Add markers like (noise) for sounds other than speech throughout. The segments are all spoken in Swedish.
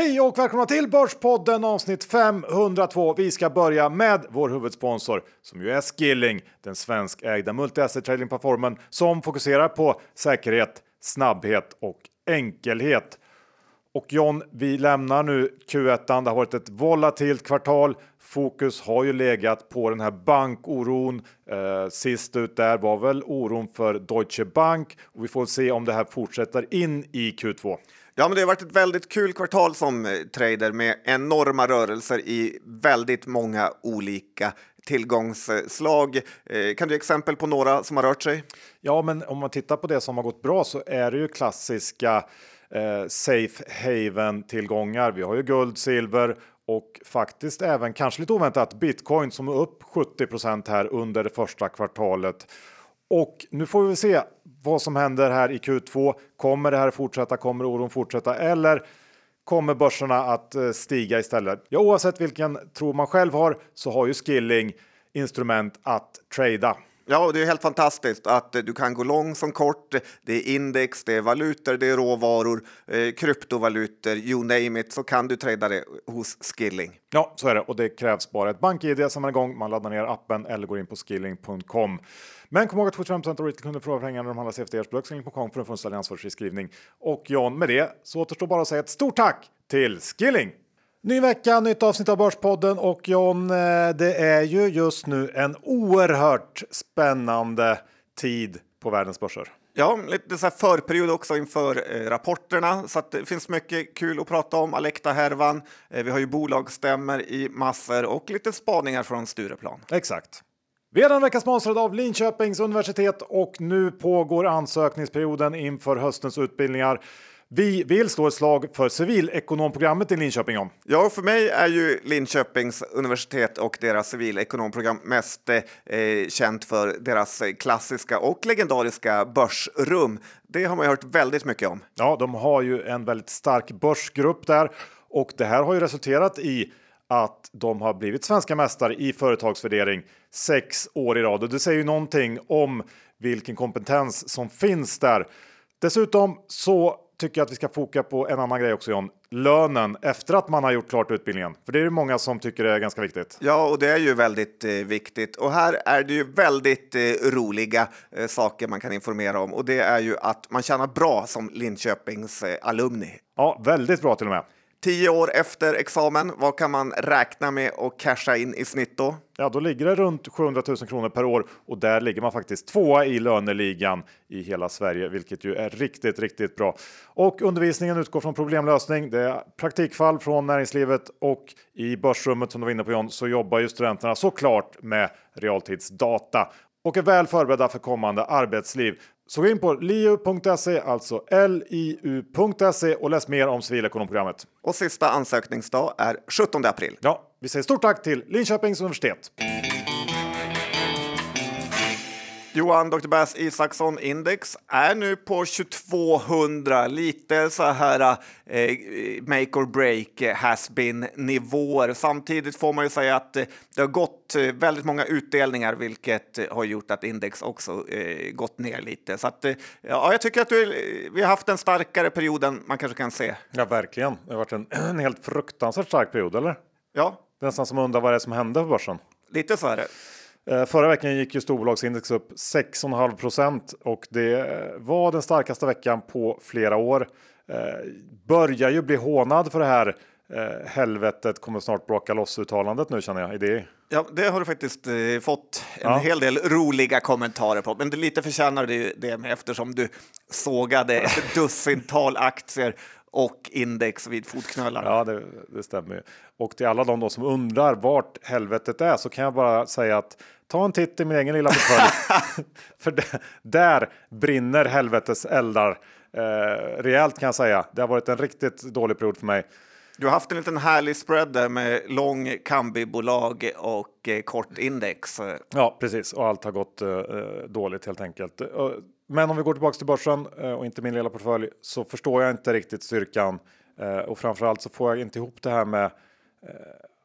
Hej och välkomna till Börspodden avsnitt 502. Vi ska börja med vår huvudsponsor som ju är Skilling, den svenskägda multi-asset tradingplattformen som fokuserar på säkerhet, snabbhet och enkelhet. Och John, vi lämnar nu Q1. Det har varit ett volatilt kvartal. Fokus har ju legat på den här bankoron. Eh, sist ut där var väl oron för Deutsche Bank och vi får se om det här fortsätter in i Q2. Ja, men det har varit ett väldigt kul kvartal som eh, trader med enorma rörelser i väldigt många olika tillgångsslag. Eh, kan du ge exempel på några som har rört sig? Ja, men om man tittar på det som har gått bra så är det ju klassiska eh, safe haven tillgångar. Vi har ju guld, silver och faktiskt även kanske lite oväntat bitcoin som är upp 70% här under det första kvartalet. Och nu får vi se vad som händer här i Q2. Kommer det här fortsätta? Kommer oron fortsätta? Eller kommer börserna att eh, stiga istället? Ja, oavsett vilken tro man själv har så har ju Skilling instrument att trada. Ja, det är helt fantastiskt att eh, du kan gå lång som kort. Det är index, det är valutor, det är råvaror, eh, kryptovalutor, you name it, så kan du trada det hos Skilling. Ja, så är det och det krävs bara ett bank-id som är igång. Man laddar ner appen eller går in på skilling.com. Men kom ihåg att 75 av retailkunder förlorar pengar när de handlar CFDs på Skilling.com för en fullständig ansvarsfri skrivning. Och John, med det så återstår bara att säga ett stort tack till Skilling! Ny vecka, nytt avsnitt av Börspodden och John, eh, det är ju just nu en oerhört spännande tid på världens börser. Ja, lite så förperiod också inför eh, rapporterna så det finns mycket kul att prata om. Alecta-härvan. Eh, vi har ju bolagsstämmer i massor och lite spaningar från Stureplan. Exakt. Vi är den vecka sponsrade av Linköpings universitet och nu pågår ansökningsperioden inför höstens utbildningar. Vi vill slå ett slag för civilekonomprogrammet i Linköping. Om. Ja, för mig är ju Linköpings universitet och deras civilekonomprogram mest eh, känt för deras klassiska och legendariska börsrum. Det har man ju hört väldigt mycket om. Ja, de har ju en väldigt stark börsgrupp där och det här har ju resulterat i att de har blivit svenska mästare i företagsvärdering sex år i rad och det säger ju någonting om vilken kompetens som finns där. Dessutom så tycker jag att vi ska foka på en annan grej också John. Lönen efter att man har gjort klart utbildningen. För det är det många som tycker är ganska viktigt. Ja, och det är ju väldigt eh, viktigt. Och här är det ju väldigt eh, roliga eh, saker man kan informera om. Och det är ju att man tjänar bra som Linköpings eh, alumni. Ja, väldigt bra till och med. Tio år efter examen, vad kan man räkna med och casha in i snitt då? Ja, då ligger det runt 700 000 kronor per år och där ligger man faktiskt tvåa i löneligan i hela Sverige, vilket ju är riktigt, riktigt bra. Och undervisningen utgår från problemlösning. Det är praktikfall från näringslivet och i börsrummet som du var inne på John så jobbar ju studenterna såklart med realtidsdata och är väl förberedda för kommande arbetsliv. Så gå in på liu.se, alltså liu.se och läs mer om civilekonomprogrammet. Och sista ansökningsdag är 17 april. Ja, vi säger stort tack till Linköpings universitet. Johan Dr. Bass Isaksson Index är nu på 2200, lite så här eh, make or break has been nivåer. Samtidigt får man ju säga att eh, det har gått eh, väldigt många utdelningar, vilket har gjort att index också eh, gått ner lite. Så att, eh, ja, jag tycker att du, vi har haft en starkare period än man kanske kan se. Ja, verkligen. Det har varit en, (clears throat) en helt fruktansvärt stark period, eller? Ja. Det är nästan som att undra vad det är som hände på börsen. Lite så är det. Eh, förra veckan gick ju storbolagsindex upp 6,5 procent och det var den starkaste veckan på flera år. Eh, börjar ju bli hånad för det här eh, helvetet kommer snart bråka loss uttalandet nu känner jag i det. Ja, det har du faktiskt eh, fått en ja. hel del roliga kommentarer på. Men det lite förtjänar du det med eftersom du sågade ett (laughs) dussintal aktier och index vid fotknölar. Ja, det, det stämmer ju. Och till alla de som undrar vart helvetet är så kan jag bara säga att ta en titt i min egen lilla portfölj. (laughs) För där brinner helvetes eldar eh, rejält kan jag säga. Det har varit en riktigt dålig period för mig. Du har haft en liten härlig spread där med lång kambibolag och eh, kort index. Ja, precis. Och allt har gått eh, dåligt helt enkelt. Men om vi går tillbaka till börsen eh, och inte min lilla portfölj så förstår jag inte riktigt styrkan eh, och framförallt så får jag inte ihop det här med eh,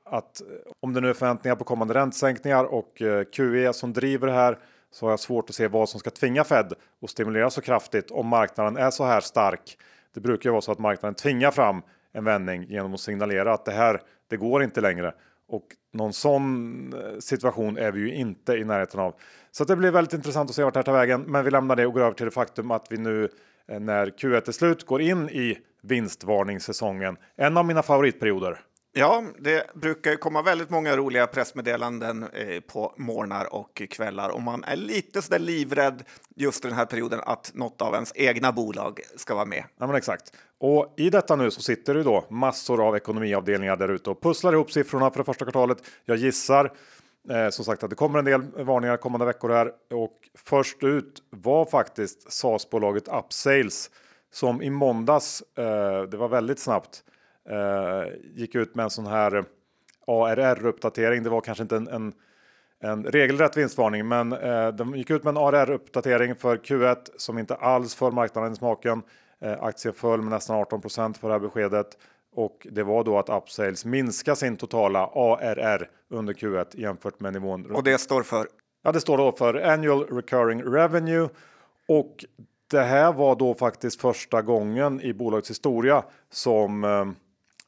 att eh, om det nu är förväntningar på kommande räntesänkningar och eh, QE som driver det här så har jag svårt att se vad som ska tvinga Fed att stimulera så kraftigt om marknaden är så här stark. Det brukar ju vara så att marknaden tvingar fram en vändning genom att signalera att det här, det går inte längre. Och någon sån eh, situation är vi ju inte i närheten av. Så det blir väldigt intressant att se vart det här tar vägen. Men vi lämnar det och går över till det faktum att vi nu när Q1 är slut går in i vinstvarningssäsongen. En av mina favoritperioder. Ja, det brukar ju komma väldigt många roliga pressmeddelanden eh, på morgnar och kvällar och man är lite så där livrädd just den här perioden att något av ens egna bolag ska vara med. Ja, men exakt. Och i detta nu så sitter det då massor av ekonomiavdelningar där ute och pusslar ihop siffrorna för det första kvartalet. Jag gissar eh, som sagt att det kommer en del varningar kommande veckor här och först ut var faktiskt SAS-bolaget Upsales som i måndags. Eh, det var väldigt snabbt gick ut med en sån här ARR-uppdatering. Det var kanske inte en, en, en regelrätt vinstvarning, men eh, de gick ut med en ARR-uppdatering för Q1 som inte alls föll marknaden i smaken. Eh, aktien föll med nästan 18% på det här beskedet och det var då att Upsales minskar sin totala ARR under Q1 jämfört med nivån. Och det står för? Ja, det står då för Annual Recurring Revenue och det här var då faktiskt första gången i bolagets historia som eh, Eh,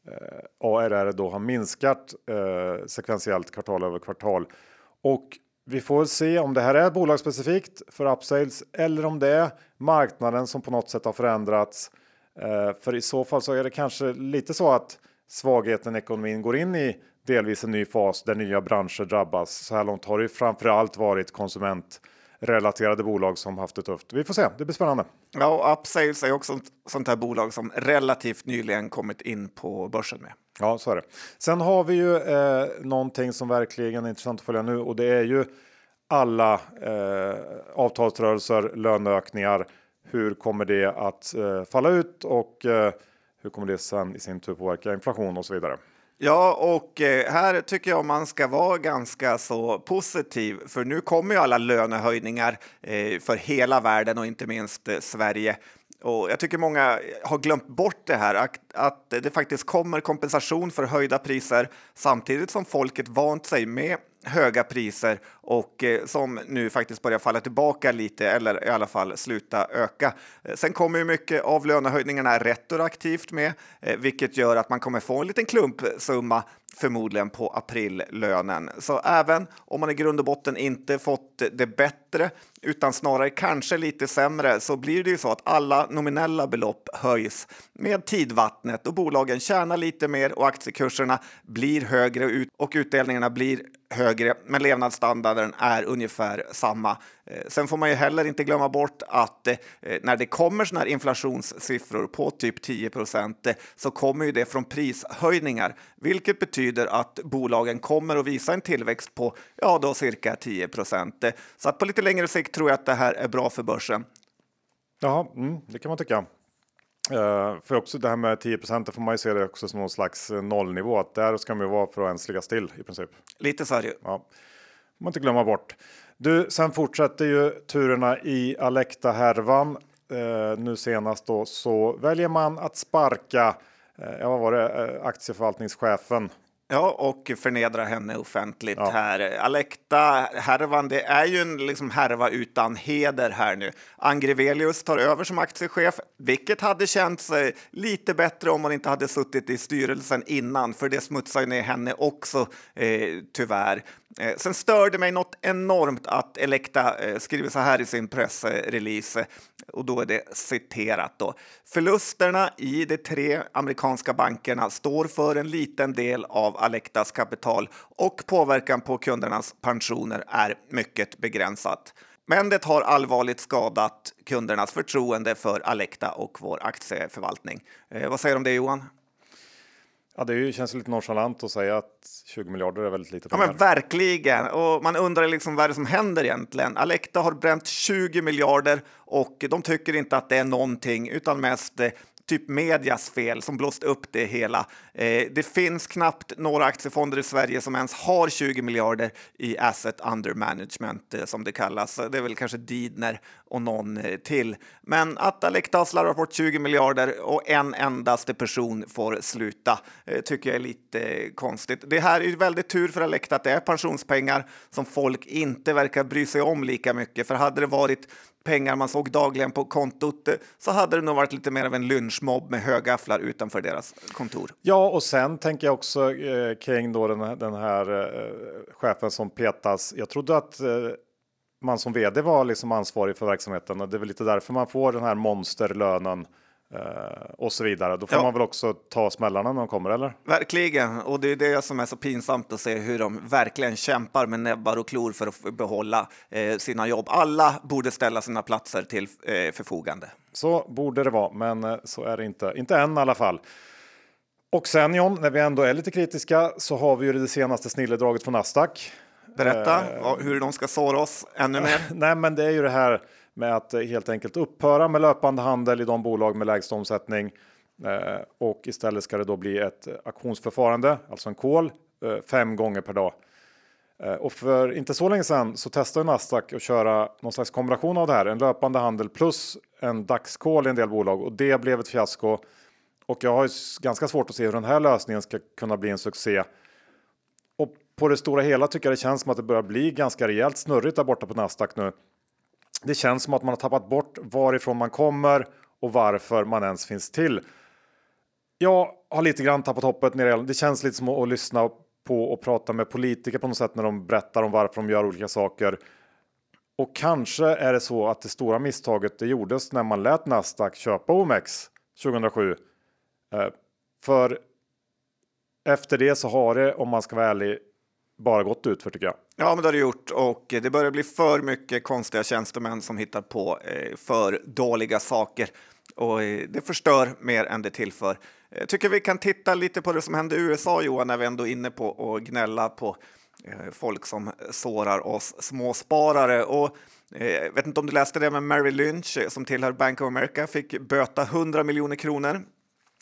Eh, ARR då har minskat eh, sekventiellt kvartal över kvartal. Och vi får se om det här är bolagsspecifikt för Upsales eller om det är marknaden som på något sätt har förändrats. Eh, för i så fall så är det kanske lite så att svagheten i ekonomin går in i delvis en ny fas där nya branscher drabbas. Så här långt har det framförallt varit konsument relaterade bolag som haft det tufft. Vi får se, det blir spännande. Ja, och Upsales är också ett sånt här bolag som relativt nyligen kommit in på börsen med. Ja, så är det. Sen har vi ju eh, någonting som verkligen är intressant att följa nu och det är ju alla eh, avtalsrörelser, löneökningar. Hur kommer det att eh, falla ut och eh, hur kommer det sen i sin tur påverka inflation och så vidare? Ja, och eh, här tycker jag man ska vara ganska så positiv, för nu kommer ju alla lönehöjningar eh, för hela världen och inte minst eh, Sverige. Och jag tycker många har glömt bort det här, att det faktiskt kommer kompensation för höjda priser samtidigt som folket vant sig med höga priser och eh, som nu faktiskt börjar falla tillbaka lite eller i alla fall sluta öka. Eh, sen kommer ju mycket av lönehöjningarna retroaktivt med, eh, vilket gör att man kommer få en liten klumpsumma förmodligen på aprillönen. Så även om man i grund och botten inte fått det bättre utan snarare kanske lite sämre så blir det ju så att alla nominella belopp höjs med tidvattnet och bolagen tjänar lite mer och aktiekurserna blir högre och utdelningarna blir högre, men levnadsstandarden är ungefär samma. Eh, sen får man ju heller inte glömma bort att eh, när det kommer såna här inflationssiffror på typ 10 procent eh, så kommer ju det från prishöjningar, vilket betyder att bolagen kommer att visa en tillväxt på ja, då cirka 10 procent. Så att på lite längre sikt tror jag att det här är bra för börsen. Ja, mm, det kan man tycka. Uh, för också det här med 10 procent får man ju se det också som någon slags nollnivå. Att där ska man ju vara för att ens ligga still i princip. Lite så är det ju. Ja, man inte glömma bort. Du, sen fortsätter ju turerna i Alekta härvan. Eh, nu senast då så väljer man att sparka. eh, ja, vad var det? Eh, aktieförvaltningschefen Ja, och förnedra henne offentligt ja. här. Alekta-härvan, det är ju en liksom härva utan heder här nu. Angrevelius tar över som aktiechef, vilket hade känts eh, lite bättre om hon inte hade suttit i styrelsen innan, för det smutsar ju ner henne också, eh, tyvärr. Eh, sen störde mig något enormt att Elekta eh, skriver så här i sin pressrelease, och då är det citerat då. Förlusterna i de tre amerikanska bankerna står för en liten del av Alektas kapital och påverkan på kundernas pensioner är mycket begränsat. Men det har allvarligt skadat kundernas förtroende för Alekta och vår aktieförvaltning. Eh, vad säger du om det Johan? Ja, det känns lite nonchalant att säga att 20 miljarder är väldigt lite pengar. Ja, men verkligen. Och man undrar liksom vad är det som händer egentligen. Alekta har bränt 20 miljarder och de tycker inte att det är någonting utan mest eh, typ medias fel som blåst upp det hela. Eh, det finns knappt några aktiefonder i Sverige som ens har 20 miljarder i asset under management eh, som det kallas. Det är väl kanske Didner och någon eh, till. Men att Alecta har slarvat bort 20 miljarder och en endaste person får sluta eh, tycker jag är lite eh, konstigt. Det här är väldigt tur för Alecta att det är pensionspengar som folk inte verkar bry sig om lika mycket. För hade det varit pengar man såg dagligen på kontot eh, så hade det nog varit lite mer av en lynchmobb med högafflar utanför deras kontor. Ja, och sen tänker jag också eh, kring då den här, den här eh, chefen som petas. Jag trodde att eh, man som vd var liksom ansvarig för verksamheten och det är väl lite därför man får den här monsterlönen Eh, och så vidare. Då får ja. man väl också ta smällarna när de kommer, eller? Verkligen, och det är det som är så pinsamt att se hur de verkligen kämpar med näbbar och klor för att behålla eh, sina jobb. Alla borde ställa sina platser till eh, förfogande. Så borde det vara, men eh, så är det inte. Inte än i alla fall. Och sen John, när vi ändå är lite kritiska så har vi ju det senaste snilledraget från Nasdaq. Berätta eh, hur de ska såra oss ännu mer. (laughs) Nej, men det är ju det här med att helt enkelt upphöra med löpande handel i de bolag med lägst omsättning. Eh, och istället ska det då bli ett auktionsförfarande, alltså en call, eh, fem gånger per dag. Eh, och för inte så länge sedan så testade Nasdaq att köra någon slags kombination av det här, en löpande handel plus en dagskål i en del bolag och det blev ett fiasko. Och jag har ganska svårt att se hur den här lösningen ska kunna bli en succé. Och på det stora hela tycker jag det känns som att det börjar bli ganska rejält snurrigt där borta på Nasdaq nu. Det känns som att man har tappat bort varifrån man kommer och varför man ens finns till. Jag har lite grann tappat hoppet när Det känns lite som att lyssna på och prata med politiker på något sätt när de berättar om varför de gör olika saker. Och kanske är det så att det stora misstaget det gjordes när man lät Nasdaq köpa OMX 2007. Eh, för efter det så har det, om man ska vara ärlig, bara gått ut för tycker jag. Ja, men det har det gjort och det börjar bli för mycket konstiga tjänstemän som hittar på eh, för dåliga saker och eh, det förstör mer än det tillför. Jag tycker vi kan titta lite på det som hände i USA, Johan, när vi ändå är inne på att gnälla på eh, folk som sårar oss småsparare. Och jag vet inte om du läste det, men Mary Lynch som tillhör Bank of America fick böta 100 miljoner kronor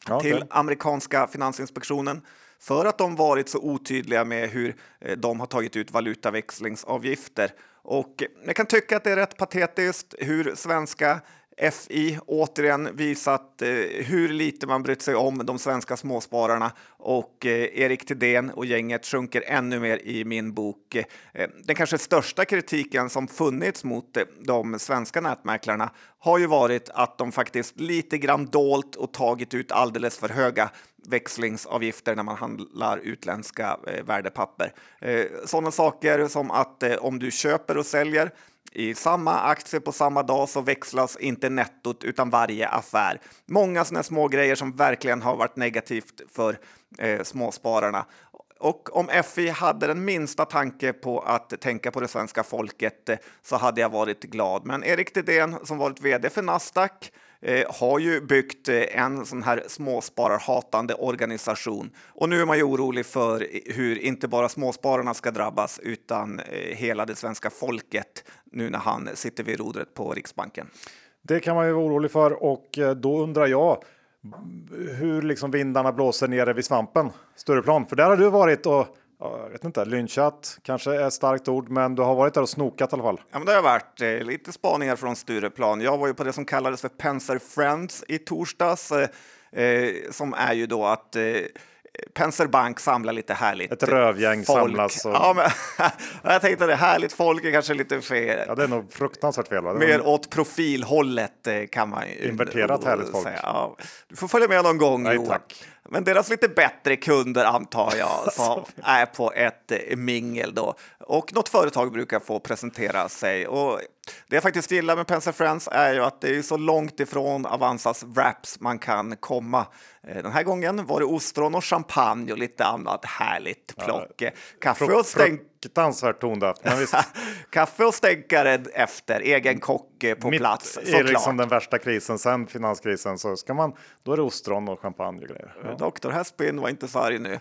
ja, till amerikanska finansinspektionen för att de varit så otydliga med hur eh, de har tagit ut valutaväxlingsavgifter. Och jag kan tycka att det är rätt patetiskt hur svenska FI återigen visat eh, hur lite man brytt sig om de svenska småspararna och eh, Erik Thedéen och gänget sjunker ännu mer i min bok. Eh, den kanske största kritiken som funnits mot eh, de svenska nätmäklarna har ju varit att de faktiskt lite grann dolt och tagit ut alldeles för höga växlingsavgifter när man handlar utländska eh, värdepapper. Eh, sådana saker som att eh, om du köper och säljer i samma aktie på samma dag så växlas inte nettot utan varje affär. Många sådana små grejer som verkligen har varit negativt för eh, småspararna. Och om FI hade den minsta tanke på att tänka på det svenska folket eh, så hade jag varit glad. Men Erik Thedéen som varit vd för Nasdaq Eh, har ju byggt eh, en sån här småspararhatande organisation. Och nu är man ju orolig för hur inte bara småspararna ska drabbas utan eh, hela det svenska folket nu när han sitter vid rodret på Riksbanken. Det kan man ju vara orolig för och då undrar jag hur liksom vindarna blåser nere vid svampen, Stureplan. För där har du varit och jag vet inte, lynchat kanske är ett starkt ord, men du har varit där och snokat i alla fall. Ja, men det har varit eh, lite spaningar från Stureplan. Jag var ju på det som kallades för Penser Friends i torsdags, eh, eh som är ju då att eh, Penser Bank samlar lite härligt Ett rövgäng folk. samlas. Och... Ja, men, (laughs) jag tänkte det härligt folk är kanske lite fel. Ja, det är nog fruktansvärt fel. Va? Mer åt profilhållet eh, kan man ju Inverterat härligt folk. Ja, du får följa med någon gång Nej, Johan. Men deras lite bättre kunder antar jag (laughs) som är på ett mingel då. Och något företag brukar få presentera sig. Och det jag faktiskt gillar med Penser Friends är ju att det är så långt ifrån Avanzas wraps man kan komma. Eh, den här gången var det ostron och champagne och lite annat härligt plock. Ja, Kaffe och stänk fruktansvärt tondövt. (laughs) Kaffe och stänkare efter, egen kock eh, på Mitt plats. Såklart. är liksom den värsta krisen sen finanskrisen så ska man, då är det ostron och champagne och grejer. Ja. Dr. Haspin var inte så arg nu. Eh,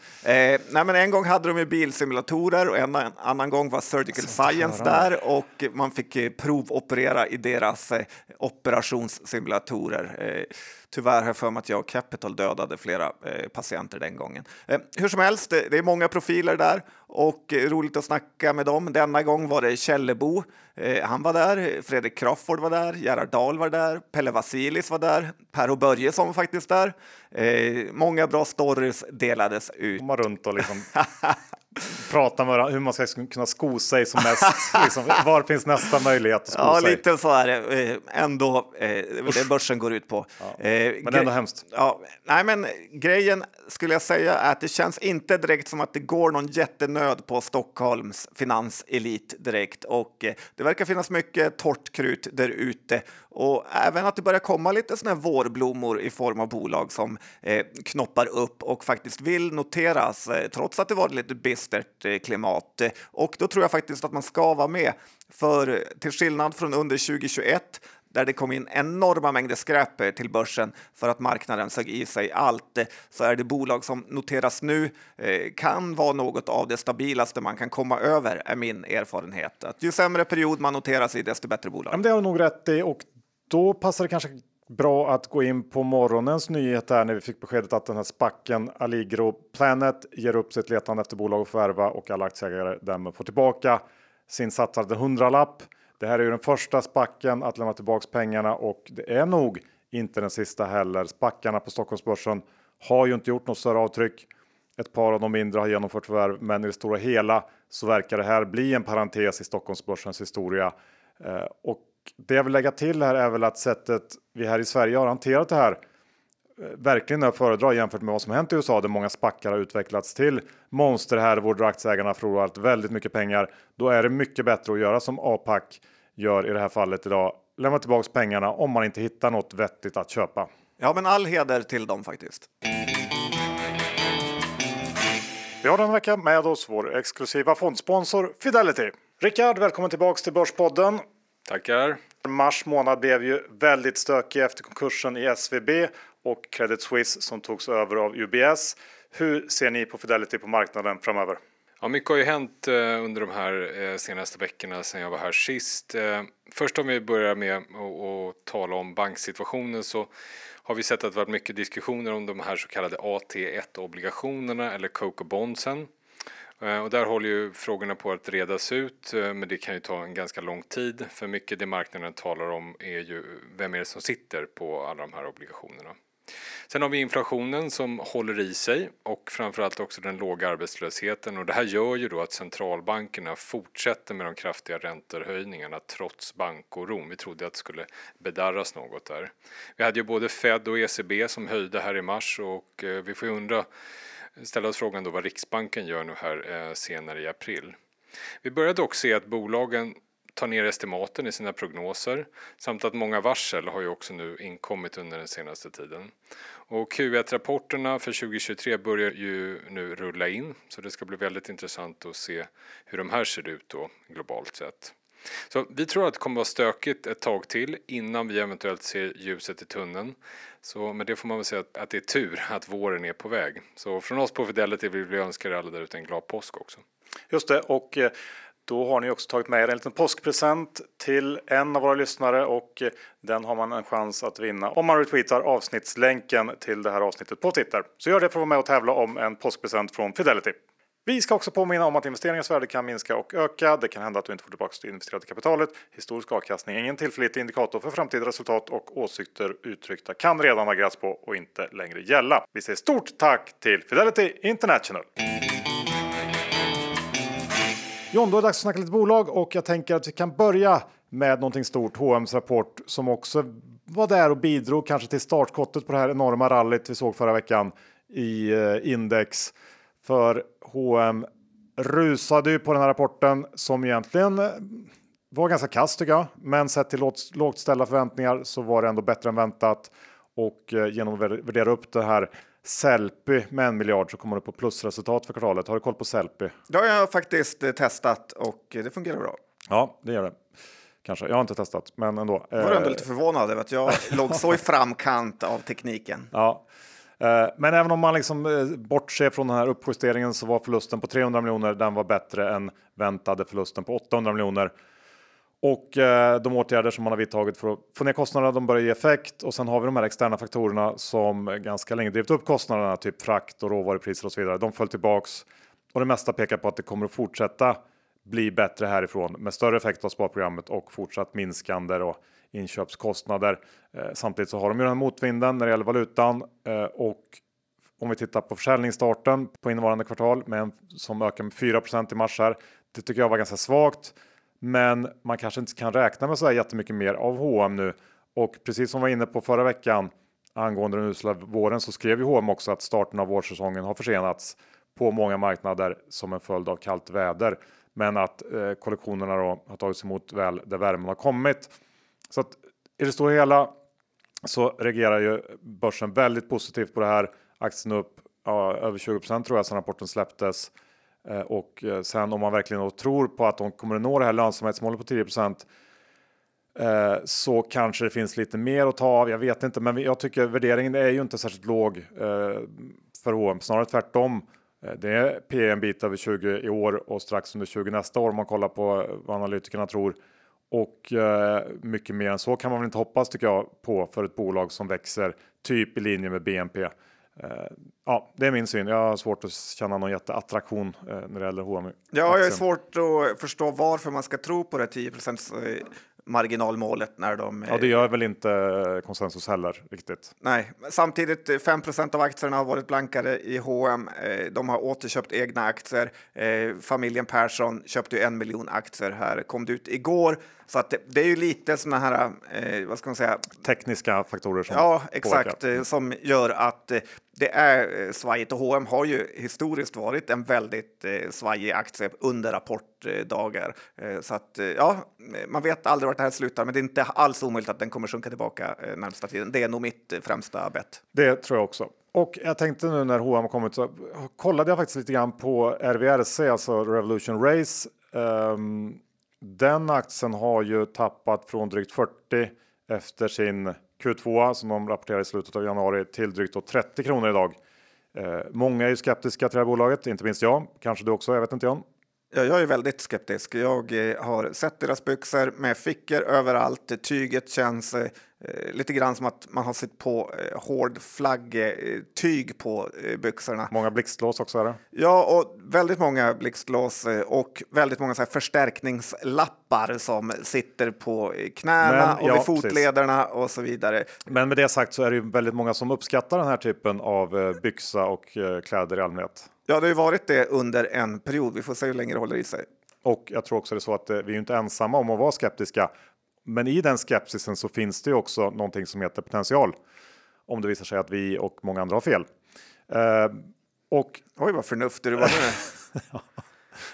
nej, men en gång hade de ju bilsimulatorer och en annan gång var Surgical Science där och man fick eh, provoperera i deras eh, operationssimulatorer. Eh, Tyvärr har jag för mig att jag och Capital dödade flera eh, patienter den gången. Eh, hur som helst, det, det, är många profiler där och eh, roligt att snacka med dem. Denna gång var det Källebo. Eh, han var där, Fredrik Crawford var där, Gerhard Dahl var där, Pelle Vasilis var där, Per och Börjesson var faktiskt där. Eh, många bra stories delades ut. Komma runt och liksom (laughs) prata med hur man ska kunna sko sig som mest. (laughs) liksom, var finns nästa möjlighet att sko ja, sig? lite så är det eh, ändå eh, det börsen går ut på. Ja, eh, men det är ändå hemskt. Ja, nej, men grejen skulle jag säga är att det känns inte direkt som att det går någon jättenöd på Stockholms finanselit direkt och det verkar finnas mycket torrt krut där ute och även att det börjar komma lite såna här vårblommor i form av bolag som knoppar upp och faktiskt vill noteras trots att det var lite bistert klimat. Och då tror jag faktiskt att man ska vara med. För till skillnad från under 2021 där det kom in enorma mängder skräp eh, till börsen för att marknaden sög i sig allt, eh, så är det bolag som noteras nu eh, kan vara något av det stabilaste man kan komma över, är min erfarenhet. Att ju sämre period man noteras i, desto bättre bolag. Ja, det har du nog rätt i och då passar det kanske bra att gå in på morgonens nyhet där när vi fick beskedet att den här spacken Allegro Planet ger upp sitt letande efter bolag att förvärva och alla aktieägare därmed får tillbaka sin satsade hundralapp. Det här är ju den första spacken att lämna tillbaks pengarna och det är nog inte den sista heller. Spackarna på Stockholmsbörsen har ju inte gjort något större avtryck. Ett par av de mindre har genomfört förvärv, men i det stora hela så verkar det här bli en parentes i Stockholmsbörsens historia. Eh, och det jag vill lägga till här är väl att sättet vi här i Sverige har hanterat det här eh, verkligen är att föredra jämfört med vad som hänt i USA där många spackar har utvecklats till monsterhärvor där aktieägarna förlorat väldigt mycket pengar. Då är det mycket bättre att göra som APAC gör i det här fallet idag. Lämna tillbaks pengarna om man inte hittar något vettigt att köpa. Ja, men all heder till dem faktiskt. Vi har den vecka med oss vår exklusiva fondsponsor Fidelity. Rickard, välkommen tillbaks till Börspodden. Tackar. Mars månad blev ju väldigt stökig efter konkursen i SVB och Credit Suisse som togs över av UBS. Hur ser ni på Fidelity på marknaden framöver? Ja, mycket har ju hänt eh, under de här eh, senaste veckorna sedan jag var här sist. Eh, först om vi börjar med att tala om banksituationen så har vi sett att det varit mycket diskussioner om de här så kallade AT1 obligationerna eller Coco Bondsen. Eh, och där håller ju frågorna på att redas ut, eh, men det kan ju ta en ganska lång tid. För mycket det marknaden talar om är ju vem är det som sitter på alla de här obligationerna. Sen har vi inflationen som håller i sig och framförallt också den låga arbetslösheten och det här gör ju då att centralbankerna fortsätter med de kraftiga räntehöjningarna trots bankoron. Vi trodde att det skulle bedarras något där. Vi hade ju både Fed och ECB som höjde här i mars och eh, vi får ju undra ställa oss frågan då vad Riksbanken gör nu här eh, senare i april. Vi började dock se att bolagen tar ner estimaten i sina prognoser samt att många varsel har ju också nu inkommit under den senaste tiden. Och Q1-rapporterna för 2023 börjar ju nu rulla in så det ska bli väldigt intressant att se hur de här ser ut då globalt sett. Så vi tror att det kommer att vara stökigt ett tag till innan vi eventuellt ser ljuset i tunneln. Så med det får man väl säga att, att det är tur att våren är på väg. Så från oss på Fidelity vill vi önska er alla där ute en glad påsk också. Just det, och eh, då har ni också tagit med er en liten påskpresent till en av våra lyssnare och eh, den har man en chans att vinna om man retweetar avsnittslänken till det här avsnittet på Twitter. Så gör det för att vara med och tävla om en påskpresent från Fidelity. Vi ska också påminna om att investeringens värde kan minska och öka. Det kan hända att du inte får tillbaka det investerade kapitalet. Historisk avkastning är ingen tillförlitlig indikator för framtida resultat och åsikter uttryckta kan redan ha på och inte längre gälla. Vi säger stort tack till Fidelity International. John, då är det dags att snacka lite bolag och jag tänker att vi kan börja med någonting stort, H&M's rapport som också var där och bidrog kanske till startskottet på det här enorma rallyt vi såg förra veckan i eh, index. För H&M rusade ju på den här rapporten som egentligen eh, var ganska kass tycker jag. Men sett till lågt ställda förväntningar så var det ändå bättre än väntat. Och eh, genom att värdera upp det här Sellpy med en miljard så kommer du på plusresultat för kvartalet. Har du koll på Sellpy? Det har jag faktiskt eh, testat och det fungerar bra. Ja, det gör det. Kanske. Jag har inte testat, men ändå. Jag var ändå lite förvånad över att jag (laughs) låg så i framkant av tekniken. Ja, Eh, men även om man liksom eh, bortser från den här uppjusteringen så var förlusten på 300 miljoner. Den var bättre än väntade förlusten på 800 miljoner. Och eh, de åtgärder som man har vidtagit för att få ner kostnaderna, de börjar ge effekt. Och sen har vi de här externa faktorerna som ganska länge drivit upp kostnaderna, typ frakt och råvarupriser och så vidare. De föll tillbaks och det mesta pekar på att det kommer att fortsätta bli bättre härifrån med större effekt av sparprogrammet och fortsatt minskande och inköpskostnader. Eh, samtidigt så har de ju den motvinden när det gäller valutan eh, och om vi tittar på försäljningsstarten på innevarande kvartal med en, som ökar med 4% i mars här. Det tycker jag var ganska svagt, men man kanske inte kan räkna med så här jättemycket mer av H&M nu och precis som var inne på förra veckan angående den usla våren så skrev ju H&M också att starten av vårsäsongen har försenats på många marknader som en följd av kallt väder. Men att eh, kollektionerna då har tagits emot väl där värmen har kommit. Så att i det stora hela så reagerar ju börsen väldigt positivt på det här. Aktien upp ja, över 20 tror jag sedan rapporten släpptes. Eh, och eh, sen om man verkligen tror på att de kommer att nå det här lönsamhetsmålet på 10 eh, så kanske det finns lite mer att ta av. Jag vet inte, men jag tycker värderingen är ju inte särskilt låg eh, för H&M, snarare tvärtom. Eh, det är P en bit över 20 i år och strax under 20 nästa år om man kollar på vad analytikerna tror. Och eh, mycket mer än så kan man väl inte hoppas tycker jag på för ett bolag som växer typ i linje med BNP. Eh, ja, det är min syn. Jag har svårt att känna någon jätteattraktion eh, när det gäller H&M. Ja, jag har svårt att förstå varför man ska tro på det 10 marginalmålet när de... Ja, det gör väl inte konsensus heller riktigt. Nej, samtidigt 5 eh, av aktierna har varit blankade i H&M. De har återköpt egna aktier. Eh, familjen Persson köpte en miljon aktier här, kom det ut igår. Så att det, det är ju lite sådana här, eh, vad ska man säga? Tekniska faktorer som Ja, exakt, påverkar. som gör att det är svajigt och H&M har ju historiskt varit en väldigt svajig aktie under rapportdagar. Så att ja, man vet aldrig vart det här slutar, men det är inte alls omöjligt att den kommer sjunka tillbaka närmsta tiden. Det är nog mitt främsta bett. Det tror jag också. Och jag tänkte nu när H&M kommit så kollade jag faktiskt lite grann på RVRC, alltså Revolution Race. Um, den aktien har ju tappat från drygt 40 efter sin Q2 som de rapporterade i slutet av januari till drygt 30 kronor idag. Eh, många är ju skeptiska till det här bolaget, inte minst jag. Kanske du också, jag vet inte John? Ja, jag är väldigt skeptisk. Jag eh, har sett deras byxor med fickor överallt. Tyget känns eh, Eh, lite grann som att man har sett på eh, hård flaggtyg på eh, byxorna. Många blixtlås också? Det? Ja, och väldigt många blixtlås eh, och väldigt många så här förstärkningslappar som sitter på knäna Men, och ja, vid fotlederna precis. och så vidare. Men med det sagt så är det ju väldigt många som uppskattar den här typen av eh, byxa och eh, kläder i allmänhet. Ja, det har ju varit det under en period. Vi får se hur länge det håller i sig. Och jag tror också det är så att vi är inte ensamma om att vara skeptiska. Men i den skepsisen så finns det ju också någonting som heter potential. Om det visar sig att vi och många andra har fel. Uh, och... Oj, vad förnuftig du var nu. (laughs)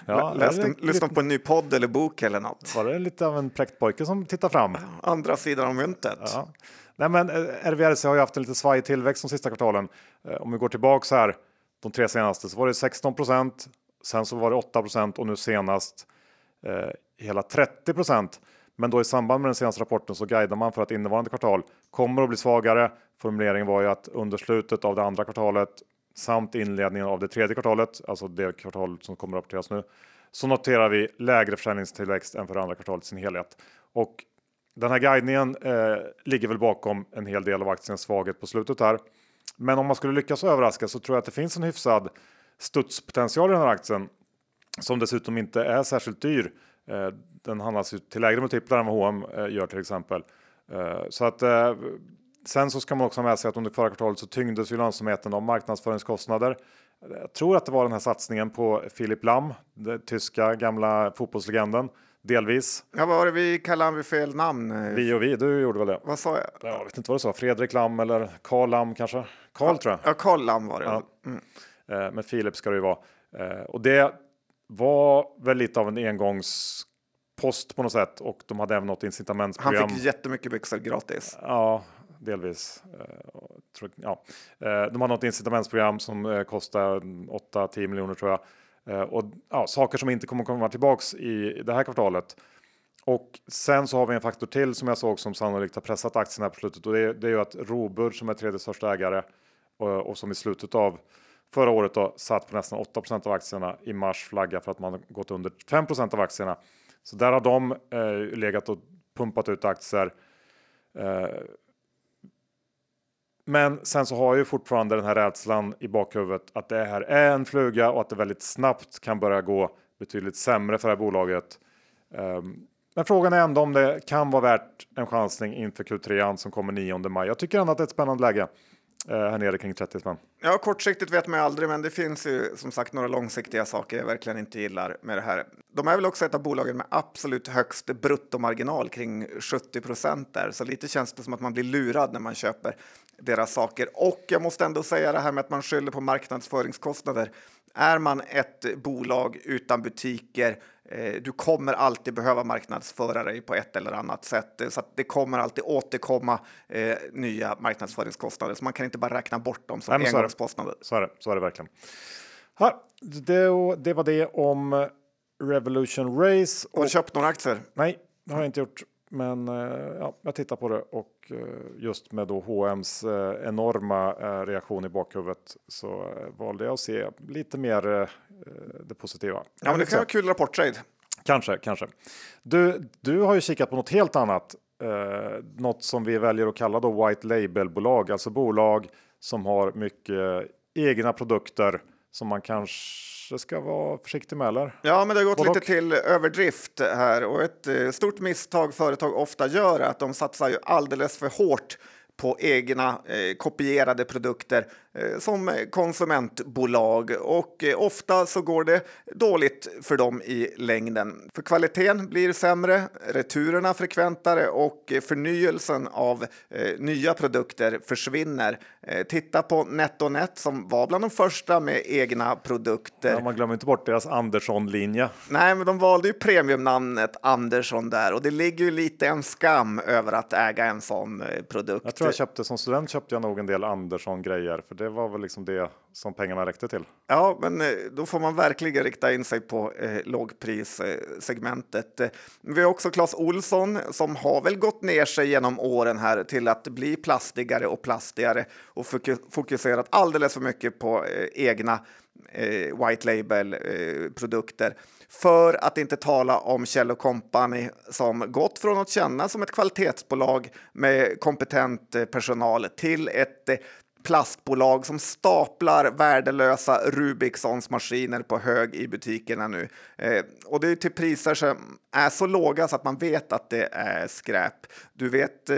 ja, Läste, lite... lyssnat på en ny podd eller bok eller något. Var det lite av en präktpojke som tittar fram? Andra sidan av myntet. Ja. Nej, men eh, RVRC har ju haft en lite svajig tillväxt de sista kvartalen. Uh, om vi går tillbaka så här de tre senaste så var det 16 procent. Sen så var det 8 procent och nu senast eh, hela 30 procent. Men då i samband med den senaste rapporten så guidar man för att innevarande kvartal kommer att bli svagare. Formuleringen var ju att under slutet av det andra kvartalet samt inledningen av det tredje kvartalet, alltså det kvartal som kommer att rapporteras nu, så noterar vi lägre försäljningstillväxt än för andra kvartalet i sin helhet. Och den här guidningen eh, ligger väl bakom en hel del av aktiens svaghet på slutet här. Men om man skulle lyckas överraska så tror jag att det finns en hyfsad studspotential i den här aktien som dessutom inte är särskilt dyr. Eh, den handlas ju till lägre multiplar än vad H&M gör till exempel. Eh, så att sen så ska man också ha med sig att under förra kvartalet så tyngdes ju lönsamheten av marknadsföringskostnader. Jag tror att det var den här satsningen på Philip Lam, den tyska gamla fotbollslegenden. Delvis. Ja, vad var det vi kallade vid fel namn? Vi och vi, du gjorde väl det? Vad sa jag? Jag vet inte vad du sa, Fredrik Lam eller Karl Lam kanske? Karl ja, tror jag. Ja, Karl Lam var det. Ja. Mm. Men Philip ska det ju vara. Och det var väl lite av en engångspost på något sätt och de hade även något incitamentsprogram. Han fick jättemycket byxor gratis. Ja, delvis. Eh, ja. Eh, de har något incitamentsprogram som eh, kostar 8-10 miljoner tror jag. Eh, och ja, saker som inte kommer komma tillbaks i det här kvartalet. Och sen så har vi en faktor till som jag såg som sannolikt har pressat aktierna på slutet och det är, det är ju att Robur som är tredje största ägare och, och som i slutet av förra året då, satt på nästan 8% av aktierna i mars flagga för att man gått under 5% av aktierna. Så där har de eh, legat och pumpat ut aktier. Eh, men sen så har ju fortfarande den här rädslan i bakhuvudet att det här är en fluga och att det väldigt snabbt kan börja gå betydligt sämre för det här bolaget. Ehm, men frågan är ändå om det kan vara värt en chansning inför Q3 som kommer 9 maj. Jag tycker ändå att det är ett spännande läge eh, här nere kring 30 spänn. Ja, kortsiktigt vet man ju aldrig, men det finns ju som sagt några långsiktiga saker jag verkligen inte gillar med det här. De är väl också ett av bolagen med absolut högst bruttomarginal kring 70 procent där, så lite känns det som att man blir lurad när man köper deras saker. Och jag måste ändå säga det här med att man skyller på marknadsföringskostnader. Är man ett bolag utan butiker, eh, du kommer alltid behöva marknadsföra dig på ett eller annat sätt. Så det kommer alltid återkomma eh, nya marknadsföringskostnader. Så man kan inte bara räkna bort dem som Nej, engångskostnader. Så är det, så är det verkligen. Ja, det, det var det om Revolution Race. Har du köpt några aktier? Nej, det har jag inte gjort. Men eh, ja, jag tittar på det och eh, just med då H&M's eh, enorma reaktion i bakhuvudet så valde jag att se lite mer det positiva. Ja, men det kan vara kul rapporttrade. Kanske, kanske. Du, du har ju kikat på något helt annat. Eh, något som vi väljer att kalla då white label-bolag, alltså bolag som har mycket egna produkter som man kanske ska vara försiktig med, eller? Ja, men det har gått Både lite och. till överdrift här och ett eh, stort misstag företag ofta gör är att de satsar ju alldeles för hårt på egna eh, kopierade produkter som eh, konsumentbolag och eh, ofta så går det dåligt för dem i längden. För kvaliteten blir sämre, returerna frekventare och eh, förnyelsen av nya produkter försvinner. Titta på NetOnNet som var bland de första med egna produkter. Ja, man glömmer inte bort deras Andersson-linje. Nej, men de valde ju premiumnamnet Andersson där och det ligger ju lite en skam över att äga en sån produkt. Jag tror jag köpte som student köpte jag nog en del Andersson-grejer, för det var väl liksom det som pengarna räckte till. Ja, men eh, då får man verkligen rikta in sig på eh, lågprissegmentet. Eh, vi har också Clas Olsson som har väl gått ner sig genom åren här till att bli plastigare och plastigare och fokuserat alldeles för mycket på eh, egna eh, white label eh, produkter. För att inte tala om Kjell Company som gått från att kännas som ett kvalitetsbolag med kompetent eh, personal till ett eh, plastbolag som staplar värdelösa Rubicons maskiner på hög i butikerna nu. Eh, och det är till priser som är så låga så att man vet att det är skräp. Du vet, eh,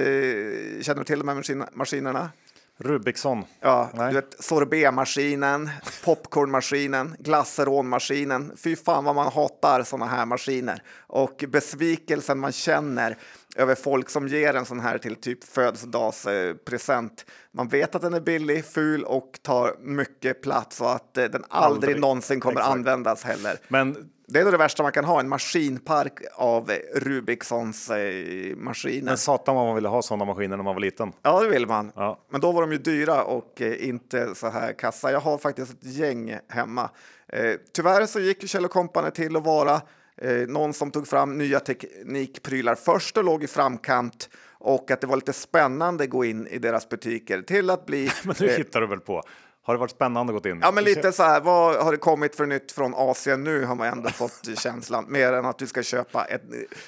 känner du till de här maskin- maskinerna? Rubiksson. Ja, Nej. du vet sorbetmaskinen, popcornmaskinen, glasseronmaskinen. Fy fan vad man hatar såna här maskiner. Och besvikelsen man känner över folk som ger en sån här till typ födelsedagspresent. Man vet att den är billig, ful och tar mycket plats och att eh, den aldrig, Aldrig. någonsin kommer Exakt. användas heller. Men Det är nog det värsta man kan ha, en maskinpark av eh, Rubiksons eh, maskiner. Men satan vad man ville ha sådana maskiner när man var liten. Ja, det vill man. Ja. Men då var de ju dyra och eh, inte så här kassa. Jag har faktiskt ett gäng hemma. Eh, tyvärr så gick Kjell Company till att vara eh, någon som tog fram nya teknikprylar först och låg i framkant och att det var lite spännande att gå in i deras butiker till att bli (laughs) Men nu eh, hittar du väl på. Har det varit spännande att gå in? Ja, men lite så här, vad har det kommit för nytt från Asien nu har man ändå fått (laughs) känslan. Mer än att du ska köpa en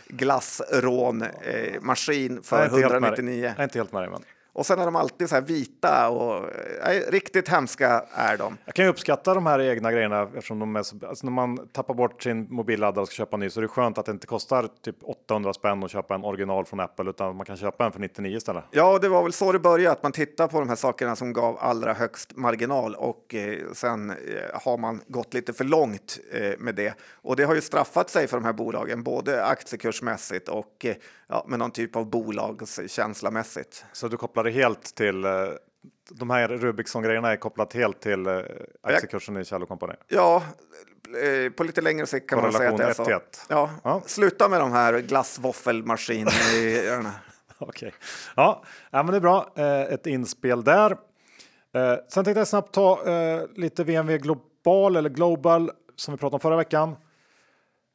glassrån-maskin eh, maskin för Jag är inte helt med dig. 199. Jag är inte helt med dig, men. Och sen är de alltid så här vita och eh, riktigt hemska är de. Jag kan ju uppskatta de här egna grejerna eftersom de är så, alltså när man tappar bort sin mobilladdare och ska köpa en ny så är det skönt att det inte kostar typ 800 spänn att köpa en original från Apple utan man kan köpa en för 99 istället. Ja, det var väl så det började, att man tittar på de här sakerna som gav allra högst marginal och eh, sen eh, har man gått lite för långt eh, med det. Och det har ju straffat sig för de här bolagen, både aktiekursmässigt och eh, ja, med någon typ av bolagskänslamässigt. Så du kopplar det helt till eh, de här Rubiksson-grejerna är kopplat helt till eh, aktiekursen i Kjell Company. Ja, eh, på lite längre sikt kan man säga att det är så. 1 till 1. Ja, Ja. sluta med de här glassvåffelmaskinerna. (laughs) Okej, ja, ja, men det är bra. Ett inspel där. Sen tänkte jag snabbt ta lite VNV Global eller Global som vi pratade om förra veckan.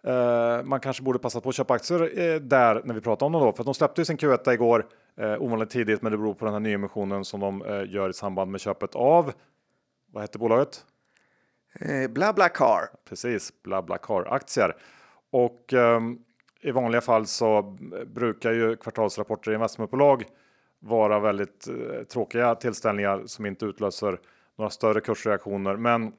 Eh, man kanske borde passa på att köpa aktier eh, där när vi pratar om dem då, för att de släppte ju sin Q1 igår eh, ovanligt tidigt, men det beror på den här nyemissionen som de gör i samband med köpet av. Vad heter bolaget? eh, bla bla car. Precis, BlaBlaCar aktier. Och ehm, i vanliga fall så brukar ju kvartalsrapporter i investmentbolag vara väldigt tråkiga tillställningar som inte utlöser några större kursreaktioner. Men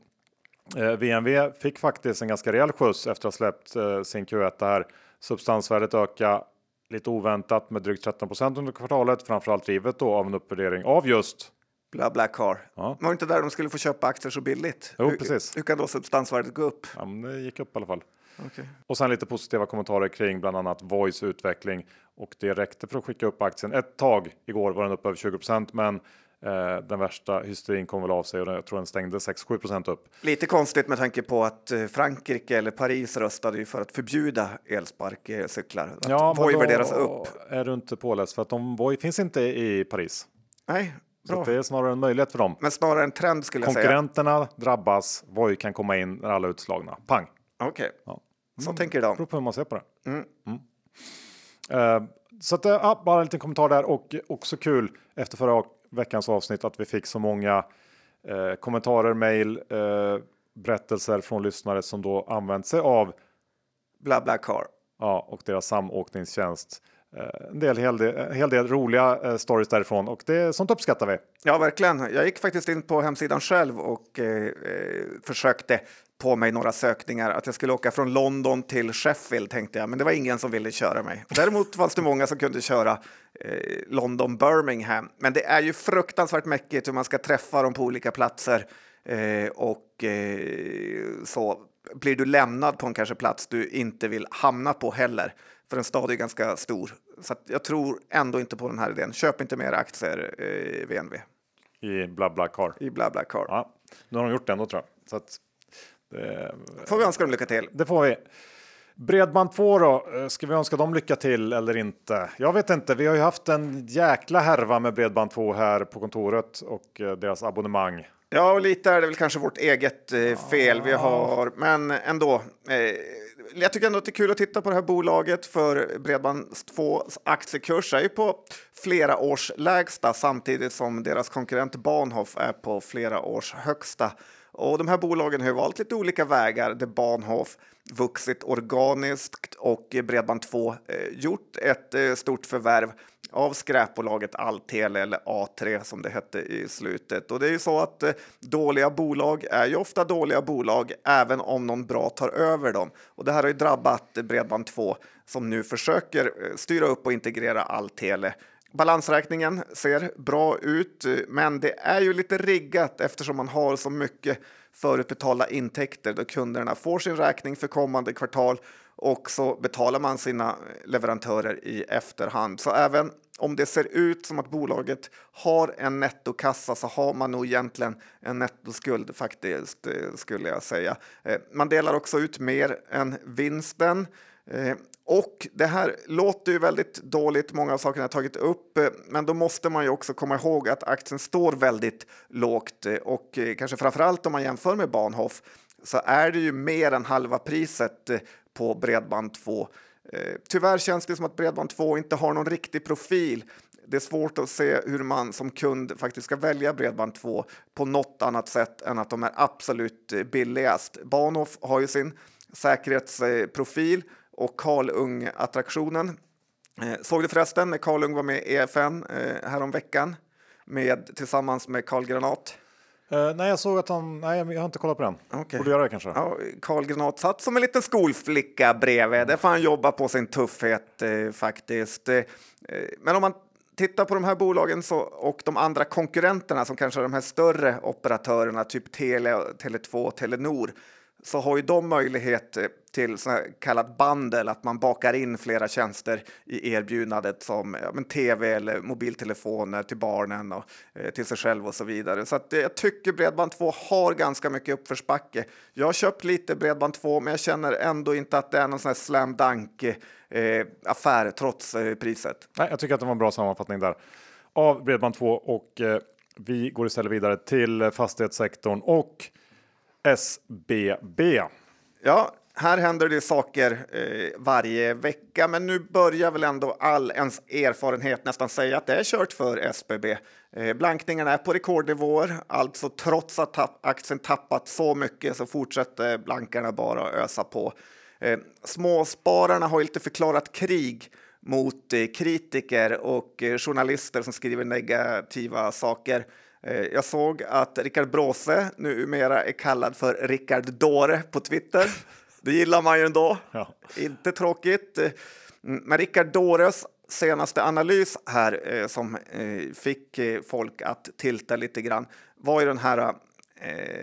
VNV fick faktiskt en ganska rejäl skjuts efter att ha släppt eh, sin Q1 här Substansvärdet ökar lite oväntat med drygt 13 under kvartalet, framförallt drivet då av en uppvärdering av just BlaBlaCar. Ja. Var inte där de skulle få köpa aktier så billigt? Jo, hur, precis. Hur kan då substansvärdet gå upp? Ja, det gick upp i alla fall. Okej. Och sen lite positiva kommentarer kring bland annat Voice utveckling och det räckte för att skicka upp aktien ett tag. Igår var den upp över 20 men eh, den värsta hysterin kom väl av sig och jag tror den stängde 6-7% upp. Lite konstigt med tanke på att eh, Frankrike eller Paris röstade ju för att förbjuda elsparkcyklar. Att men Voi värderas upp. Är du inte påläst för att de Voi finns inte i Paris. Nej, Så det är snarare en möjlighet för dem. Men snarare en trend skulle jag säga. Konkurrenterna drabbas, Voi kan komma in när alla är utslagna. Pang! Okej, Ja. så tänker de. beror på hur man ser på det. Mm. Eh, så att, ja, bara en liten kommentar där och också kul efter förra veckans avsnitt att vi fick så många eh, kommentarer, mejl, eh, berättelser från lyssnare som då använt sig av BlaBlaCar. ja, och deras samåkningstjänst. Eh, en del, hel del, en hel del roliga eh, stories därifrån och det, sånt uppskattar vi. Ja, verkligen. Jag gick faktiskt in på hemsidan själv och eh, eh, försökte på mig några sökningar att jag skulle åka från London till Sheffield tänkte jag, men det var ingen som ville köra mig. Däremot fanns det många som kunde köra eh, London Birmingham, men det är ju fruktansvärt mäckigt hur man ska träffa dem på olika platser eh, och eh, så blir du lämnad på en kanske plats du inte vill hamna på heller. För en stad är ganska stor, så jag tror ändå inte på den här idén. Köp inte mer aktier eh, VNV I BlaBlaCar. i BlaBlaCar. Ja, nu har de gjort det ändå tror jag. Så att, det, Får vi önska dem lycka till. det får vi. Bredband2 då, Eh, ska vi önska dem lycka till eller inte? Jag vet inte, vi har ju haft en jäkla härva med Bredband2 här på kontoret och eh, deras abonnemang. Ja, och lite är det väl kanske vårt eget eh, fel vi har, men ändå. Eh, jag tycker ändå att det är kul att titta på det här bolaget för Bredband2 aktiekurs är ju på flera års lägsta samtidigt som deras konkurrent Bahnhof är på flera års högsta. Och de här bolagen har ju valt lite olika vägar där Bahnhof vuxit organiskt och Bredband2 eh, gjort ett eh, stort förvärv av skräpbolaget Alltele eller A3 som det hette i slutet. Och det är ju så att eh, dåliga bolag är ju ofta dåliga bolag även om någon bra tar över dem. Och det här har ju drabbat Bredband2 som nu försöker styra upp och integrera Alltele. Balansräkningen ser bra ut, men det är ju lite riggat eftersom man har så mycket förutbetalda intäkter då kunderna får sin räkning för kommande kvartal och så betalar man sina leverantörer i efterhand. Så även om det ser ut som att bolaget har en nettokassa så har man nog egentligen en nettoskuld faktiskt, eh, skulle jag säga. Eh, man delar också ut mer än vinsten. Eh, och det här låter ju väldigt dåligt, många av sakerna jag tagit upp, eh, men då måste man ju också komma ihåg att aktien står väldigt lågt eh, och eh, kanske framförallt om man jämför med Bahnhof så är det ju mer än halva priset på Bredband2. Tyvärr känns det som att Bredband2 inte har någon riktig profil. Det är svårt att se hur man som kund faktiskt ska välja Bredband2 på något annat sätt än att de är absolut billigast. Bahnhof har ju sin säkerhetsprofil och Karlung-attraktionen. Eh, Såg du förresten när Karlung var med i EFN eh, häromveckan med, tillsammans med Karl Granat? Eh, nej, jag såg att han... Nej, jag har inte kollat på den. Okej. Borde göra det kanske. Ja, Karl Granat satt som en liten skolflicka bredvid. Där får han jobba på sin tuffhet eh, faktiskt. Eh, men om man tittar på de här bolagen så, och de andra konkurrenterna som kanske är de här större operatörerna, typ Telia, Tele2, Telenor, så har ju de möjlighet eh, till så kallat bundle, att man bakar in flera tjänster i erbjudandet som ja, men tv eller mobiltelefoner till barnen och eh, till sig själv och så vidare. Så att, eh, jag tycker Bredband2 har ganska mycket uppförsbacke. Jag har köpt lite Bredband2, men jag känner ändå inte att det är någon sån här slam dunk eh, affär trots eh, priset. Nej, jag tycker att det var en bra sammanfattning där av Bredband2 och eh, vi går istället vidare till eh, fastighetssektorn och SBB. Ja, här händer det saker eh, varje vecka, men nu börjar väl ändå all ens erfarenhet nästan säga att det är kört för SBB. Eh, blankningarna är på rekordnivåer, alltså trots att tapp, aktien tappat så mycket så fortsätter blankarna bara att ösa på. Eh, småspararna har inte förklarat krig mot eh, kritiker och eh, journalister som skriver negativa saker. Eh, Jag såg att Rickard Bråse numera är kallad för Rickard Dåre på Twitter. (laughs) Det gillar man ju ändå. Ja. Inte tråkigt. Mm, Men Rickard Dores senaste analys här eh, som eh, fick folk att tilta lite grann var ju den här,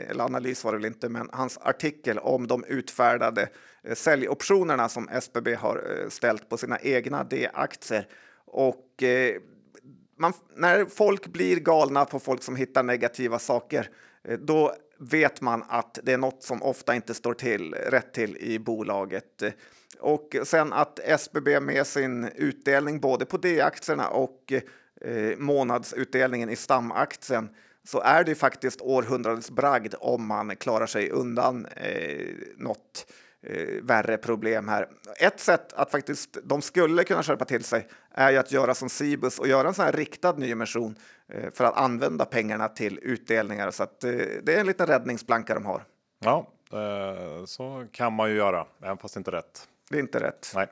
eller analys var det väl inte, men hans artikel om de utfärdade säljoptionerna som SBB har ställt på sina egna D-aktier. Och man, när folk blir galna på folk som hittar negativa saker, eh, då vet man att det är något som ofta inte står till rätt till i bolaget. Eh, och sen att SBB med sin utdelning både på D-aktierna och eh, månadsutdelningen i stamaktien så är det faktiskt århundradets bragd om man klarar sig undan eh, något eh, värre problem här. Ett sätt att faktiskt de skulle kunna skärpa till sig är ju att göra som Cibus och göra en sån här riktad nyemission eh, för att använda pengarna till utdelningar. Så att, eh, det är en liten räddningsplanka de har. Ja, eh, så kan man ju göra, även fast inte rätt. Det är inte rätt. Nej.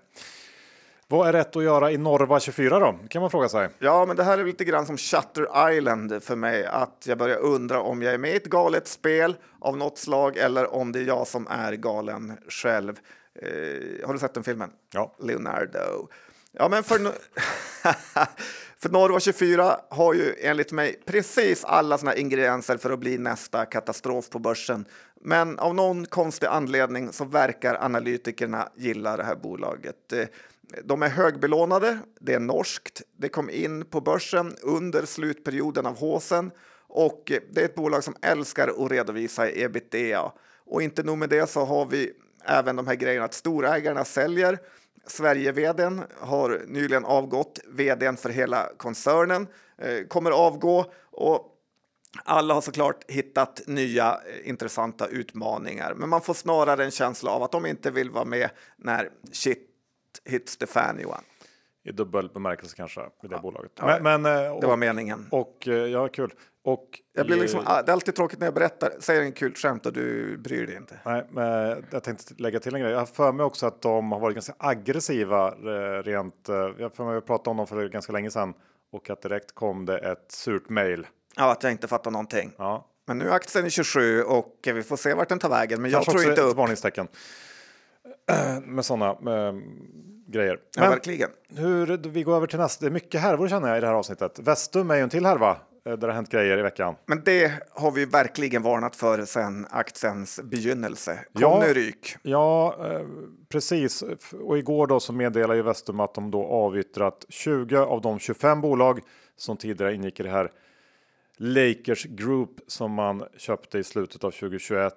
Vad är rätt att göra i Norva 24 då? kan man fråga sig. Ja, men det här är lite grann som Shutter Island för mig. Att jag börjar undra om jag är med i ett galet spel av något slag eller om det är jag som är galen själv. Eh, har du sett den filmen? Ja. Leonardo. Ja, men för, (laughs) för Norva 24 har ju enligt mig precis alla såna ingredienser för att bli nästa katastrof på börsen. Men av någon konstig anledning så verkar analytikerna gilla det här bolaget. De är högbelånade, det är norskt, det kom in på börsen under slutperioden av håsen och det är ett bolag som älskar att redovisa i ebitda. Och inte nog med det så har vi även de här grejerna att storägarna säljer. Sverige-vdn har nyligen avgått, vdn för hela koncernen eh, kommer avgå och alla har såklart hittat nya eh, intressanta utmaningar, men man får snarare en känsla av att de inte vill vara med när shit hits the fan, Johan. I dubbel bemärkelse kanske i det bolaget. Ja, men, men, eh, Det var meningen. och eh, ja, kul. Och Jag blir liksom, ah, det är alltid tråkigt när jag berättar, säger en kul skämt och du bryr dig inte. Nej, men jag tänkte lägga till en grej. Jag har för mig också att de har varit ganska aggressiva eh, rent. eh, Jag för mig att prata om dem för ganska länge sedan och att direkt kom det ett surt mejl. Ja, att jag inte fattar någonting. Ja, Men nu är aktien i 27 och vi får se vart den tar vägen. Men jag kanske tror inte upp. varningstecken (clears throat) Eh, med sådana eh, grejer. Ja, Men verkligen. hur vi går över till nästa. Det är mycket härvor känner jag i det här avsnittet. Vestum är ju en till härva eh, där det har hänt grejer i veckan. Men det har vi verkligen varnat för sedan aktiens begynnelse. Ja. Conny Ryk. Ja, eh, precis. Och igår då så meddelade ju Vestum att de då avyttrat 20 av de 25 bolag som tidigare ingick i det här Lakers Group som man köpte i slutet av 2021.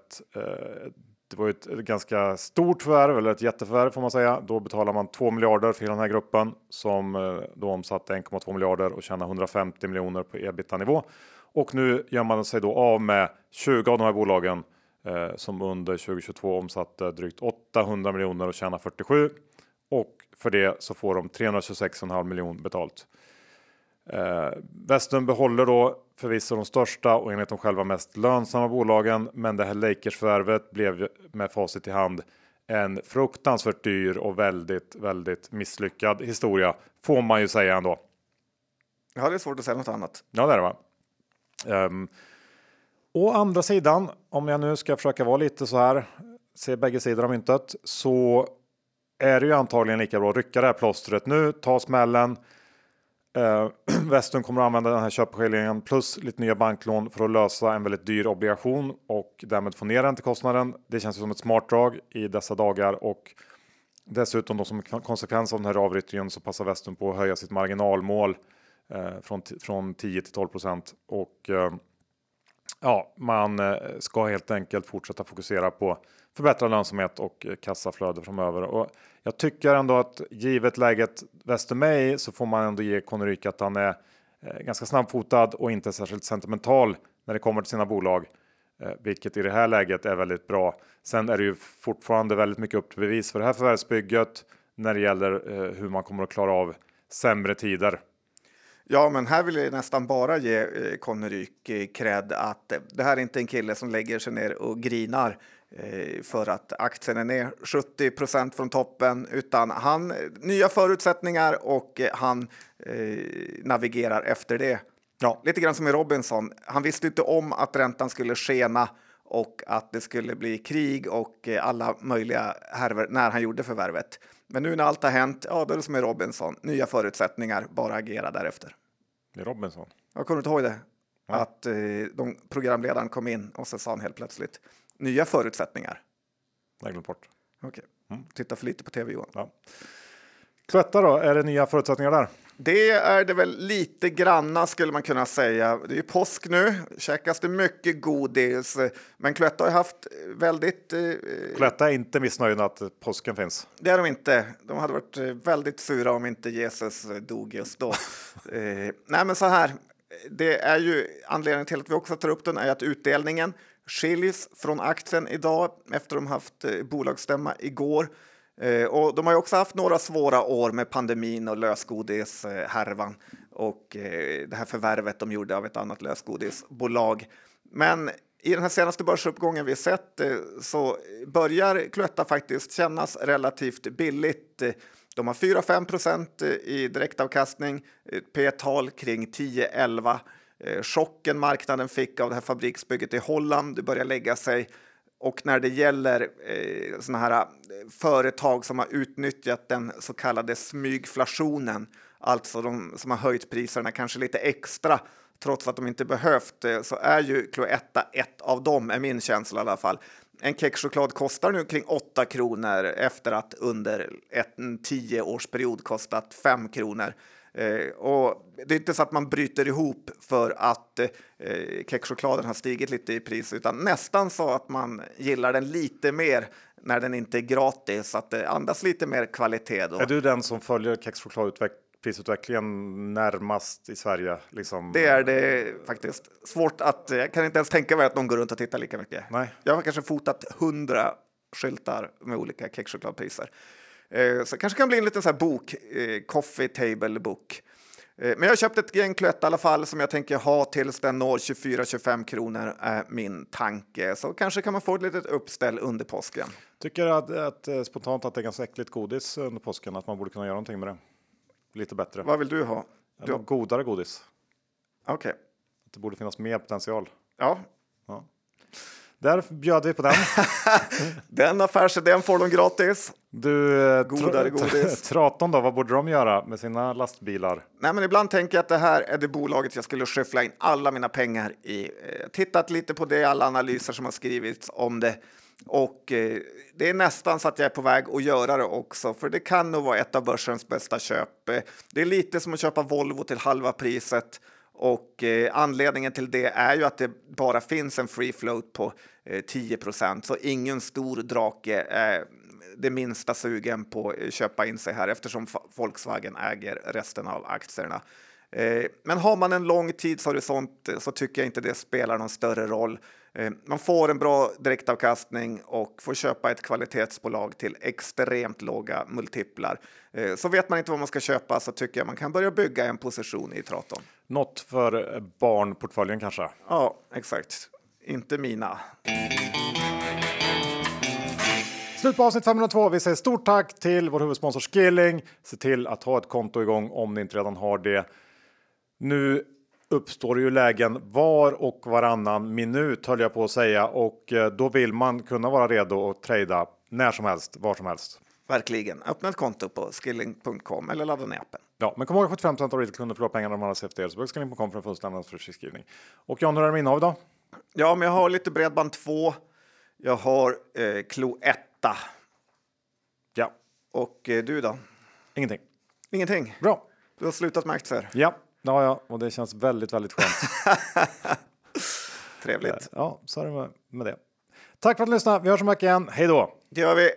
Det var ju ett ganska stort förvärv, eller ett jätteförvärv får man säga. Då betalar man 2 miljarder för hela den här gruppen som eh, då omsatte 1,2 miljarder och tjänar 150 miljoner på ebitda-nivå. Och nu gör man sig då av med 20 av de här bolagen eh, som under 2022 omsatte drygt 800 miljoner och tjänar 47. Och för det så får de 326,5 miljoner betalt. Eh, Vestum behåller då förvisso de största och enligt dem själva mest lönsamma bolagen. Men det här Lakers-förvärvet blev med facit i hand en fruktansvärt dyr och väldigt, väldigt misslyckad historia får man ju säga ändå. Ja, det är svårt att säga något annat. Ja, det är det va? Um, å andra sidan, om jag nu ska försöka vara lite så här, se bägge sidor av myntet, så är det ju antagligen lika bra att rycka det här plåstret nu, ta smällen. Eh, (clears throat) Vestum kommer att använda den här köpeskillingen plus lite nya banklån för att lösa en väldigt dyr obligation och därmed få ner räntekostnaden. Det känns ju som ett smart drag i dessa dagar och dessutom då som konsekvens av den här avyttringen så passar Vestum på att höja sitt marginalmål eh, från, från 10 till 12 procent och eh, ja, man eh, ska helt enkelt fortsätta fokusera på förbättrad lönsamhet och eh, kassaflöde framöver. Och jag tycker ändå att givet läget Vestum är i så får man ändå ge Konryk att han är eh, ganska snabbfotad och inte särskilt sentimental när det kommer till sina bolag. Eh, vilket i det här läget är väldigt bra. Sen är det ju fortfarande väldigt mycket upp till bevis för det här förvärvsbygget när det gäller hur man kommer att klara av sämre tider. Ja, men här vill jag nästan bara ge eh, Conny Ryk cred att det här är inte en kille som lägger sig ner och grinar för att aktien är ner 70 procent från toppen, utan han nya förutsättningar och eh, han eh, navigerar efter det. Ja, lite grann som i Robinson. Han visste inte om att räntan skulle skena och att det skulle bli krig och eh, alla möjliga härver när han gjorde förvärvet. Men nu när allt har hänt, ja, då är det som i Robinson. Nya förutsättningar, bara agera därefter. Är Robinson. Jag kommer inte ihåg det. Ja. Att eh, de, programledaren kom in och så sa han helt plötsligt nya förutsättningar. Jag har glömt bort. Okej, okay. mm. titta för lite på tv Johan. Ja. Cloetta då, är det nya förutsättningar där? Det är det väl lite granna skulle man kunna säga. Det är ju påsk nu, käkas det mycket godis. Men Cloetta har haft väldigt... Eh, Cloetta är inte missnöjd att påsken finns. Det är de inte. De hade varit eh, väldigt sura om inte Jesus dog just då. (laughs) eh, nej, men så här. Det är ju anledningen till att vi också tar upp den är att utdelningen skiljs från aktien idag efter att de haft eh, bolagsstämma igår. Eh, och de har också haft några svåra år med pandemin och lösgodishärvan och eh, det här förvärvet de gjorde av ett annat lösgodisbolag. Men i den här senaste börsuppgången vi sett så börjar Cloetta faktiskt kännas relativt billigt. De har 4-5 procent i direktavkastning, P-tal kring 10-11. Eh, chocken marknaden fick av det här fabriksbygget i Holland det börjar lägga sig och när det gäller eh, såna här eh, företag som har utnyttjat den så kallade smygflationen, alltså de som har höjt priserna kanske lite extra trots att de inte behövt det, så är ju Cloetta ett av dem, är min känsla i alla fall. En kexchoklad kostar nu kring 8 kronor efter att under en tioårsperiod kostat 5 kronor. Eh, och det är inte så att man bryter ihop för att eh, kexchokladen har stigit lite i pris, utan nästan så att man gillar den lite mer när den inte är gratis, att det andas lite mer kvalitet. Då. Är du den som följer kexchokladutvecklingen närmast i Sverige? Liksom? Det är det faktiskt. Svårt att, jag kan inte ens tänka mig att någon går runt och tittar lika mycket. Nej. Jag har kanske fotat hundra skyltar med olika kexchokladpriser. Eh, så det kanske kan bli en liten så här bok, eh, coffee table book. Eh, men jag har köpt ett gäng Cloetta i alla fall som jag tänker ha tills den når 24-25 kronor är min tanke. Så kanske kan man få ett litet uppställ under påsken. Tycker att, att spontant att det är ganska äckligt godis under påsken, att man borde kunna göra någonting med det. Lite bättre. Vad vill du ha? Du... Godare godis. Okej. Okay. Det borde finnas mer potential. Ja. ja. Där bjöd vi på den. (laughs) den affärsidén får de gratis. Du, eh, Godare godis. (laughs) Traton då, vad borde de göra med sina lastbilar? Nej, men ibland tänker jag att det här är det bolaget jag skulle skyffla in alla mina pengar i. Eh, tittat lite på det, alla analyser som har skrivits om det. Och eh, det är nästan så att jag är på väg att göra det också, för det kan nog vara ett av börsens bästa köp. Eh, det är lite som att köpa Volvo till halva priset och eh, anledningen till det är ju att det bara finns en free float på eh, 10% så ingen stor drake är det minsta sugen på att köpa in sig här eftersom Volkswagen äger resten av aktierna. Eh, men har man en lång tidshorisont eh, så tycker jag inte det spelar någon större roll. Eh, man får en bra direktavkastning och får köpa ett kvalitetsbolag till extremt låga multiplar. Eh, så vet man inte vad man ska köpa så tycker jag man kan börja bygga en position i Traton. Något för barnportföljen kanske? Ja, exakt. Inte mina. Slut på avsnitt 502. Vi säger stort tack till vår huvudsponsor Skilling. Se till att ha ett konto igång om ni inte redan har det. Nu uppstår ju lägen var och varannan minut höll jag på att säga och eh, då vill man kunna vara redo att trada när som helst, var som helst. Verkligen. Öppna ett konto på skilling.com eller ladda ner appen. Ja, men kom ihåg att 75 av retailkunder förlorar pengar när de handlar besök skilling.com för en fullständig förskrivning. Och John, hur är det med innehav idag? Ja, men jag har lite Bredband 2. Jag har eh, Cloetta. Ja. Och eh, du då? Ingenting. Ingenting? Bra. Du har slutat med aktier? Ja, Ja, ja, och det känns väldigt, väldigt skönt. (laughs) Trevligt. Ja, så är det med det. Tack för att du lyssnade. Vi hörs om veckan igen. Hej då! Det gör vi.